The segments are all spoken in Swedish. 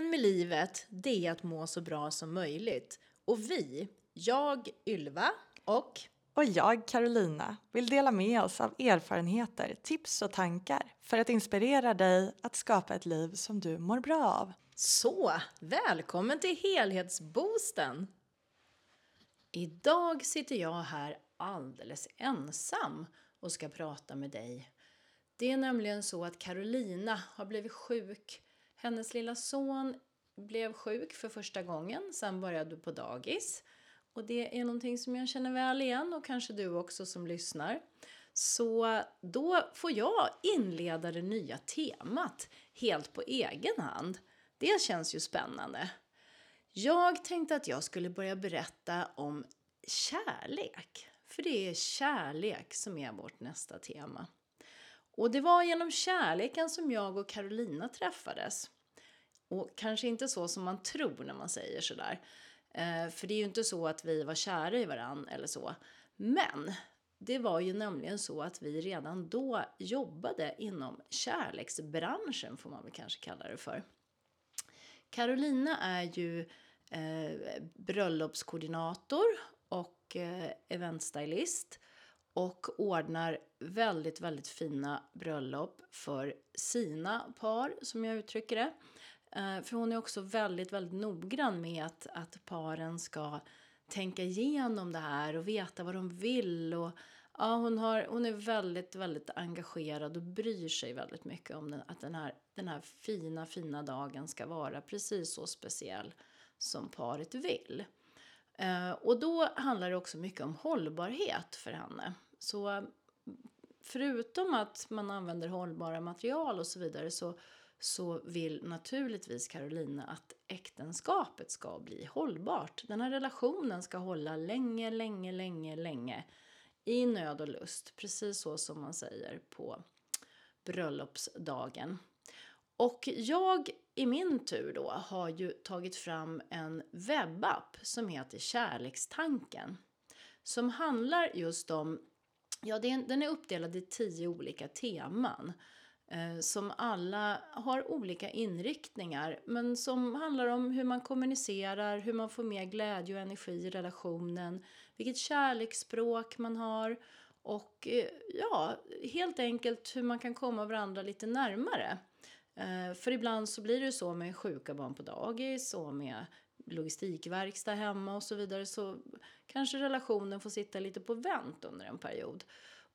Meningen med livet, det är att må så bra som möjligt. Och vi, jag, Ylva och och jag, Carolina, vill dela med oss av erfarenheter, tips och tankar för att inspirera dig att skapa ett liv som du mår bra av. Så, välkommen till Helhetsboosten! Idag sitter jag här alldeles ensam och ska prata med dig. Det är nämligen så att Carolina har blivit sjuk. Hennes lilla son blev sjuk för första gången, sen började du på dagis. Och det är någonting som jag känner väl igen och kanske du också som lyssnar. Så då får jag inleda det nya temat helt på egen hand. Det känns ju spännande. Jag tänkte att jag skulle börja berätta om kärlek. För det är kärlek som är vårt nästa tema. Och det var genom kärleken som jag och Carolina träffades. Och kanske inte så som man tror när man säger sådär. Eh, för det är ju inte så att vi var kära i varann eller så. Men det var ju nämligen så att vi redan då jobbade inom kärleksbranschen får man väl kanske kalla det för. Carolina är ju eh, bröllopskoordinator och eh, eventstylist och ordnar väldigt, väldigt fina bröllop för sina par, som jag uttrycker det. Eh, för hon är också väldigt, väldigt noggrann med att, att paren ska tänka igenom det här och veta vad de vill. Och, ja, hon, har, hon är väldigt, väldigt engagerad och bryr sig väldigt mycket om den, att den här, den här fina, fina dagen ska vara precis så speciell som paret vill. Eh, och då handlar det också mycket om hållbarhet för henne. Så mm, förutom att man använder hållbara material och så vidare så så vill naturligtvis Carolina att äktenskapet ska bli hållbart. Den här relationen ska hålla länge, länge, länge, länge i nöd och lust, precis så som man säger på bröllopsdagen. Och jag i min tur då har ju tagit fram en webbapp som heter Kärlekstanken som handlar just om, ja den är uppdelad i tio olika teman Eh, som alla har olika inriktningar men som handlar om hur man kommunicerar, hur man får mer glädje och energi i relationen, vilket kärleksspråk man har och eh, ja, helt enkelt hur man kan komma varandra lite närmare. Eh, för ibland så blir det så med sjuka barn på dagis och med logistikverkstad hemma och så vidare så kanske relationen får sitta lite på vänt under en period.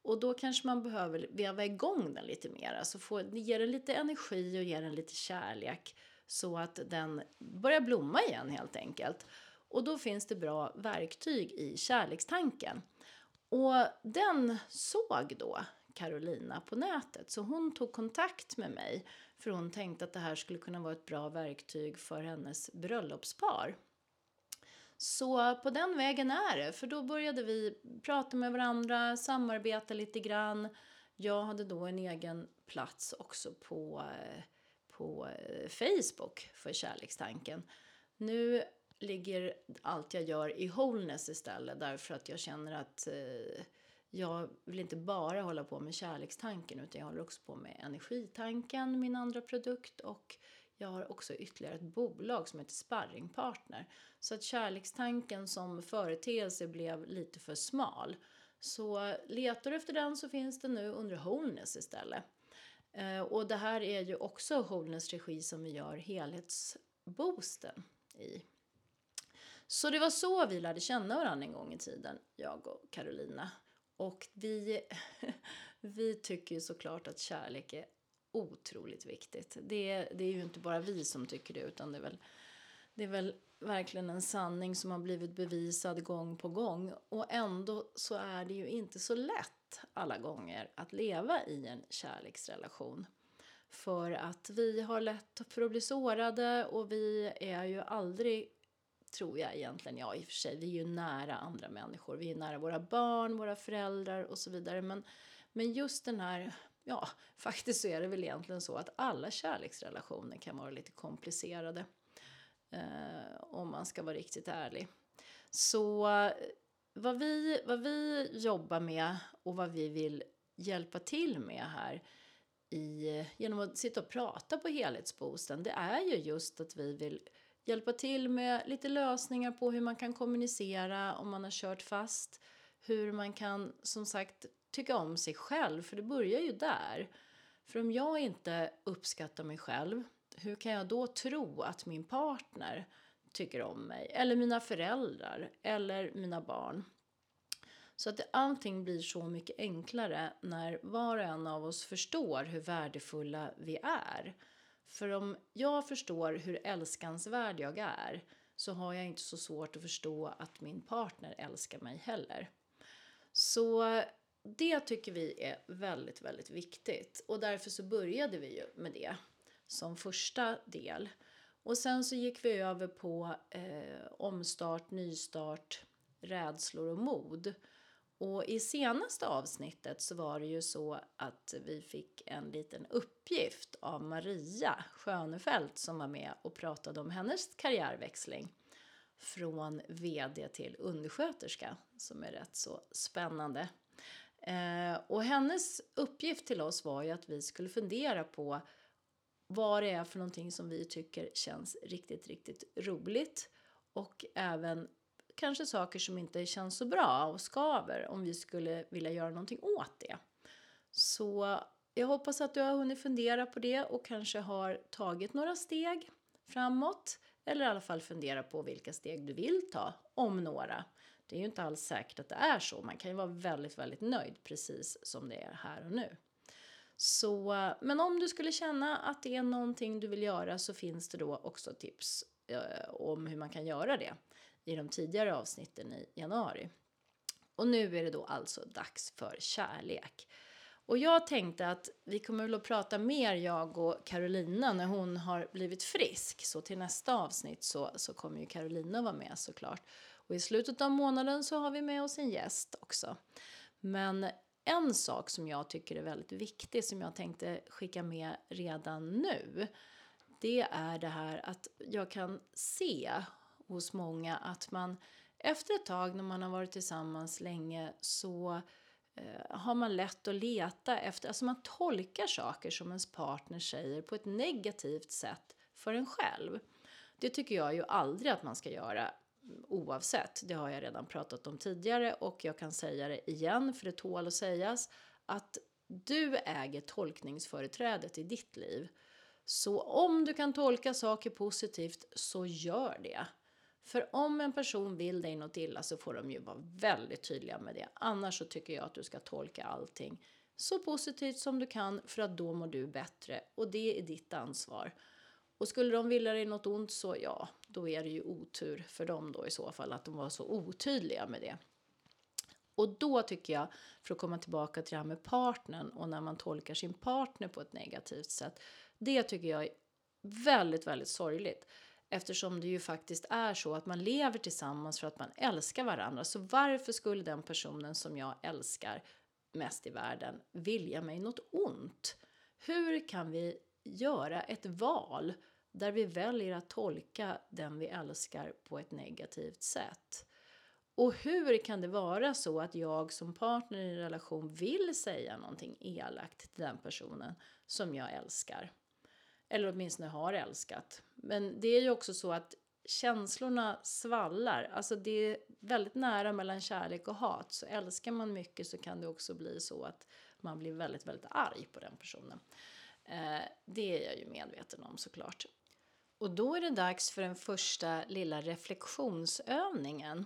Och då kanske man behöver veva igång den lite mer, alltså få, ge den lite energi och ge den lite kärlek så att den börjar blomma igen helt enkelt. Och då finns det bra verktyg i kärlekstanken. Och den såg då Carolina på nätet så hon tog kontakt med mig för hon tänkte att det här skulle kunna vara ett bra verktyg för hennes bröllopspar. Så på den vägen är det, för då började vi prata med varandra, samarbeta lite grann. Jag hade då en egen plats också på, eh, på eh, Facebook för Kärlekstanken. Nu ligger allt jag gör i Wholeness istället därför att jag känner att eh, jag vill inte bara hålla på med kärlekstanken utan jag håller också på med energitanken, min andra produkt och jag har också ytterligare ett bolag som heter Sparringpartner. Så att kärlekstanken som företeelse blev lite för smal. Så letar du efter den så finns den nu under Wholeness istället. Eh, och det här är ju också Wholeness regi som vi gör helhetsboosten i. Så det var så vi lärde känna varandra en gång i tiden, jag och Carolina. Och vi, vi tycker ju såklart att kärlek är otroligt viktigt. Det, det är ju inte bara vi som tycker det utan det är väl, det är väl verkligen en sanning som har blivit bevisad gång på gång. Och ändå så är det ju inte så lätt alla gånger att leva i en kärleksrelation. För att vi har lätt för att bli sårade och vi är ju aldrig, tror jag egentligen, ja i och för sig, vi är ju nära andra människor. Vi är nära våra barn, våra föräldrar och så vidare. Men, men just den här ja, faktiskt så är det väl egentligen så att alla kärleksrelationer kan vara lite komplicerade. Eh, om man ska vara riktigt ärlig. Så eh, vad vi, vad vi jobbar med och vad vi vill hjälpa till med här i, genom att sitta och prata på helhetsboosten det är ju just att vi vill hjälpa till med lite lösningar på hur man kan kommunicera om man har kört fast. Hur man kan som sagt tycka om sig själv, för det börjar ju där. För om jag inte uppskattar mig själv, hur kan jag då tro att min partner tycker om mig? Eller mina föräldrar, eller mina barn. Så att allting blir så mycket enklare när var och en av oss förstår hur värdefulla vi är. För om jag förstår hur älskansvärd jag är så har jag inte så svårt att förstå att min partner älskar mig heller. Så det tycker vi är väldigt, väldigt viktigt och därför så började vi ju med det som första del. Och sen så gick vi över på eh, omstart, nystart, rädslor och mod. Och i senaste avsnittet så var det ju så att vi fick en liten uppgift av Maria Schönefelt som var med och pratade om hennes karriärväxling från VD till undersköterska som är rätt så spännande. Eh, och hennes uppgift till oss var ju att vi skulle fundera på vad det är för någonting som vi tycker känns riktigt, riktigt roligt och även kanske saker som inte känns så bra och skaver om vi skulle vilja göra någonting åt det. Så jag hoppas att du har hunnit fundera på det och kanske har tagit några steg framåt eller i alla fall fundera på vilka steg du vill ta, om några. Det är ju inte alls säkert att det är så. Man kan ju vara väldigt, väldigt nöjd precis som det är här och nu. Så, men om du skulle känna att det är någonting du vill göra så finns det då också tips eh, om hur man kan göra det i de tidigare avsnitten i januari. Och nu är det då alltså dags för kärlek. Och jag tänkte att vi kommer väl att prata mer, jag och Carolina, när hon har blivit frisk. Så till nästa avsnitt så, så kommer ju Carolina vara med såklart. Och i slutet av månaden så har vi med oss en gäst också. Men en sak som jag tycker är väldigt viktig, som jag tänkte skicka med redan nu, det är det här att jag kan se hos många att man efter ett tag när man har varit tillsammans länge så eh, har man lätt att leta efter, alltså man tolkar saker som ens partner säger på ett negativt sätt för en själv. Det tycker jag ju aldrig att man ska göra oavsett. Det har jag redan pratat om tidigare och jag kan säga det igen för det tål att sägas att du äger tolkningsföreträdet i ditt liv. Så om du kan tolka saker positivt så gör det. För om en person vill dig något illa så får de ju vara väldigt tydliga med det. Annars så tycker jag att du ska tolka allting så positivt som du kan för att då mår du bättre och det är ditt ansvar. Och skulle de vilja dig något ont så ja, då är det ju otur för dem då i så fall att de var så otydliga med det. Och då tycker jag, för att komma tillbaka till det här med partnern och när man tolkar sin partner på ett negativt sätt. Det tycker jag är väldigt, väldigt sorgligt. Eftersom det ju faktiskt är så att man lever tillsammans för att man älskar varandra. Så varför skulle den personen som jag älskar mest i världen vilja mig något ont? Hur kan vi göra ett val där vi väljer att tolka den vi älskar på ett negativt sätt? Och hur kan det vara så att jag som partner i en relation vill säga någonting elakt till den personen som jag älskar? Eller åtminstone har älskat. Men det är ju också så att känslorna svallar. Alltså det är väldigt nära mellan kärlek och hat. Så älskar man mycket så kan det också bli så att man blir väldigt, väldigt arg på den personen. Eh, det är jag ju medveten om såklart. Och då är det dags för den första lilla reflektionsövningen.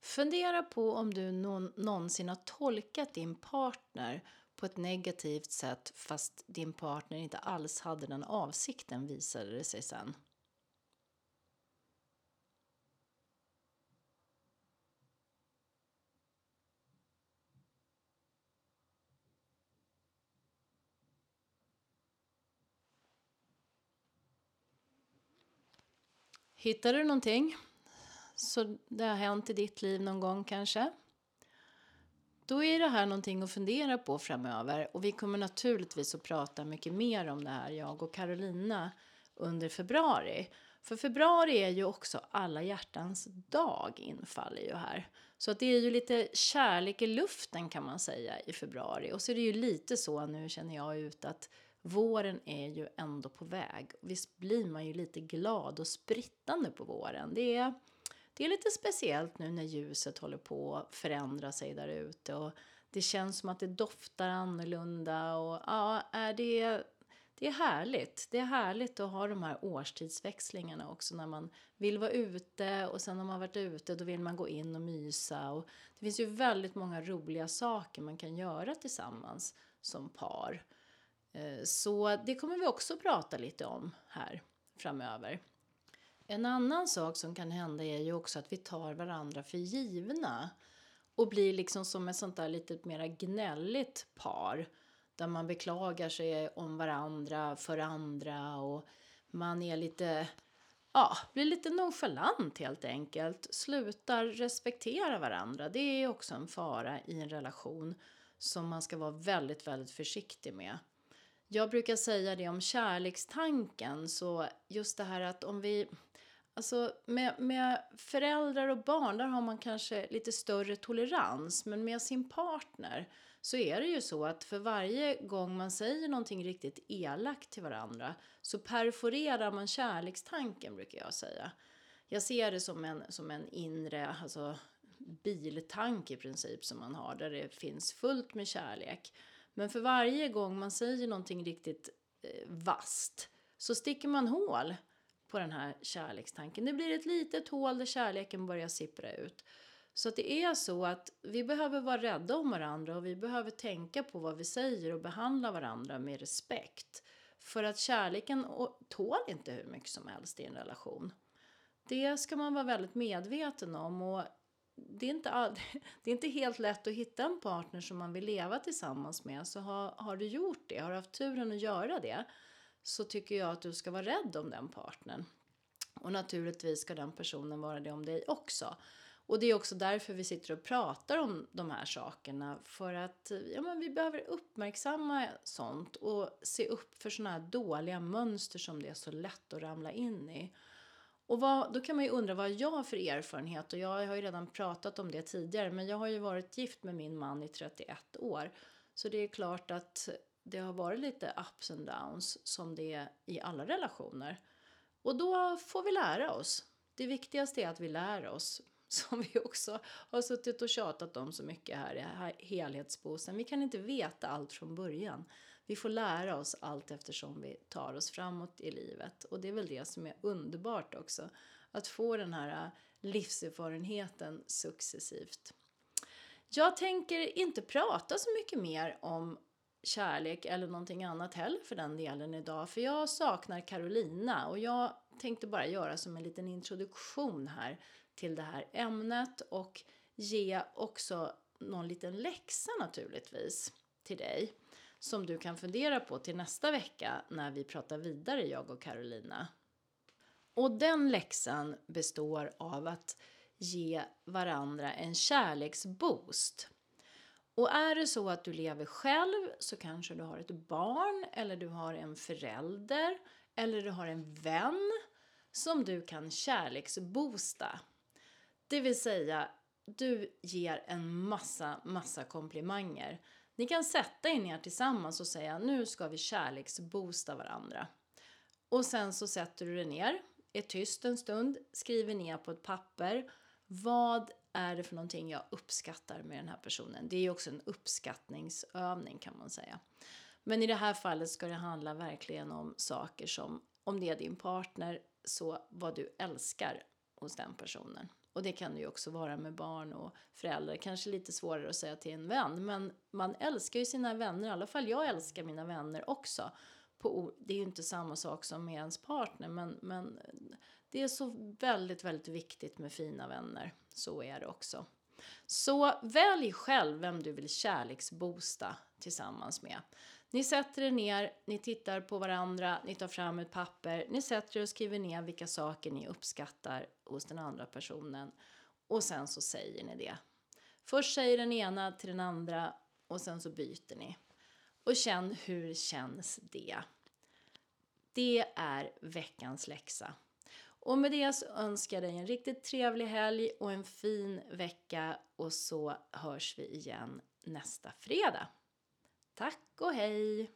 Fundera på om du någonsin har tolkat din partner på ett negativt sätt fast din partner inte alls hade den avsikten visade det sig sen. Hittar du någonting? Så det har hänt i ditt liv någon gång kanske? Då är det här någonting att fundera på framöver och vi kommer naturligtvis att prata mycket mer om det här, jag och Carolina, under februari. För februari är ju också alla hjärtans dag infaller ju här. Så att det är ju lite kärlek i luften kan man säga i februari. Och så är det ju lite så nu känner jag ut att våren är ju ändå på väg. Visst blir man ju lite glad och sprittande på våren. Det är, det är lite speciellt nu när ljuset håller på att förändra sig där ute. Och det känns som att det doftar annorlunda. Och ja, är det, det är härligt. Det är härligt att ha de här årstidsväxlingarna också när man vill vara ute och sen när man varit ute då vill man gå in och mysa. Och det finns ju väldigt många roliga saker man kan göra tillsammans som par. Eh, så det kommer vi också prata lite om här framöver. En annan sak som kan hända är ju också att vi tar varandra för givna och blir liksom som ett sånt där lite mer gnälligt par där man beklagar sig om varandra för andra och man är lite, ja, blir lite nonchalant helt enkelt. Slutar respektera varandra. Det är också en fara i en relation som man ska vara väldigt, väldigt försiktig med. Jag brukar säga det om kärlekstanken, så just det här att om vi Alltså med, med föräldrar och barn där har man kanske lite större tolerans men med sin partner så är det ju så att för varje gång man säger någonting riktigt elakt till varandra så perforerar man kärlekstanken brukar jag säga. Jag ser det som en, som en inre alltså, biltank i princip som man har där det finns fullt med kärlek. Men för varje gång man säger någonting riktigt eh, vast så sticker man hål på den här kärlekstanken. Det blir ett litet hål där kärleken börjar sippra ut. Så att det är så att vi behöver vara rädda om varandra och vi behöver tänka på vad vi säger och behandla varandra med respekt. För att kärleken tål inte hur mycket som helst i en relation. Det ska man vara väldigt medveten om och det är, inte all, det är inte helt lätt att hitta en partner som man vill leva tillsammans med. Så har, har du gjort det, har du haft turen att göra det, så tycker jag att du ska vara rädd om den partnern. Och naturligtvis ska den personen vara det om dig också. Och det är också därför vi sitter och pratar om de här sakerna. För att ja, men vi behöver uppmärksamma sånt och se upp för såna här dåliga mönster som det är så lätt att ramla in i. Och vad, då kan man ju undra vad jag har för erfarenhet och jag har ju redan pratat om det tidigare men jag har ju varit gift med min man i 31 år. Så det är klart att det har varit lite ups and downs som det är i alla relationer. Och då får vi lära oss. Det viktigaste är att vi lär oss som vi också har suttit och tjatat om så mycket här i helhetsbosen. Vi kan inte veta allt från början. Vi får lära oss allt eftersom vi tar oss framåt i livet. Och det är väl det som är underbart också. Att få den här äh, livserfarenheten successivt. Jag tänker inte prata så mycket mer om kärlek eller någonting annat heller för den delen idag. För jag saknar Carolina och jag tänkte bara göra som en liten introduktion här till det här ämnet och ge också någon liten läxa naturligtvis till dig som du kan fundera på till nästa vecka när vi pratar vidare, jag och Carolina. Och den läxan består av att ge varandra en kärleksboost. Och är det så att du lever själv så kanske du har ett barn eller du har en förälder eller du har en vän som du kan kärleksboosta. Det vill säga, du ger en massa, massa komplimanger. Ni kan sätta er ner tillsammans och säga nu ska vi kärleksboosta varandra. Och sen så sätter du dig ner, är tyst en stund, skriver ner på ett papper vad är det för någonting jag uppskattar med den här personen. Det är ju också en uppskattningsövning kan man säga. Men i det här fallet ska det handla verkligen om saker som om det är din partner så vad du älskar hos den personen. Och det kan det ju också vara med barn och föräldrar. Kanske lite svårare att säga till en vän. Men man älskar ju sina vänner. I alla fall jag älskar mina vänner också. På, det är ju inte samma sak som med ens partner. Men, men det är så väldigt, väldigt viktigt med fina vänner. Så är det också. Så välj själv vem du vill kärleksbosta tillsammans med. Ni sätter er ner, ni tittar på varandra, ni tar fram ett papper, ni sätter er och skriver ner vilka saker ni uppskattar hos den andra personen och sen så säger ni det. Först säger den ena till den andra och sen så byter ni. Och känn hur känns det? Det är veckans läxa. Och med det så önskar jag dig en riktigt trevlig helg och en fin vecka och så hörs vi igen nästa fredag. Tack och hej!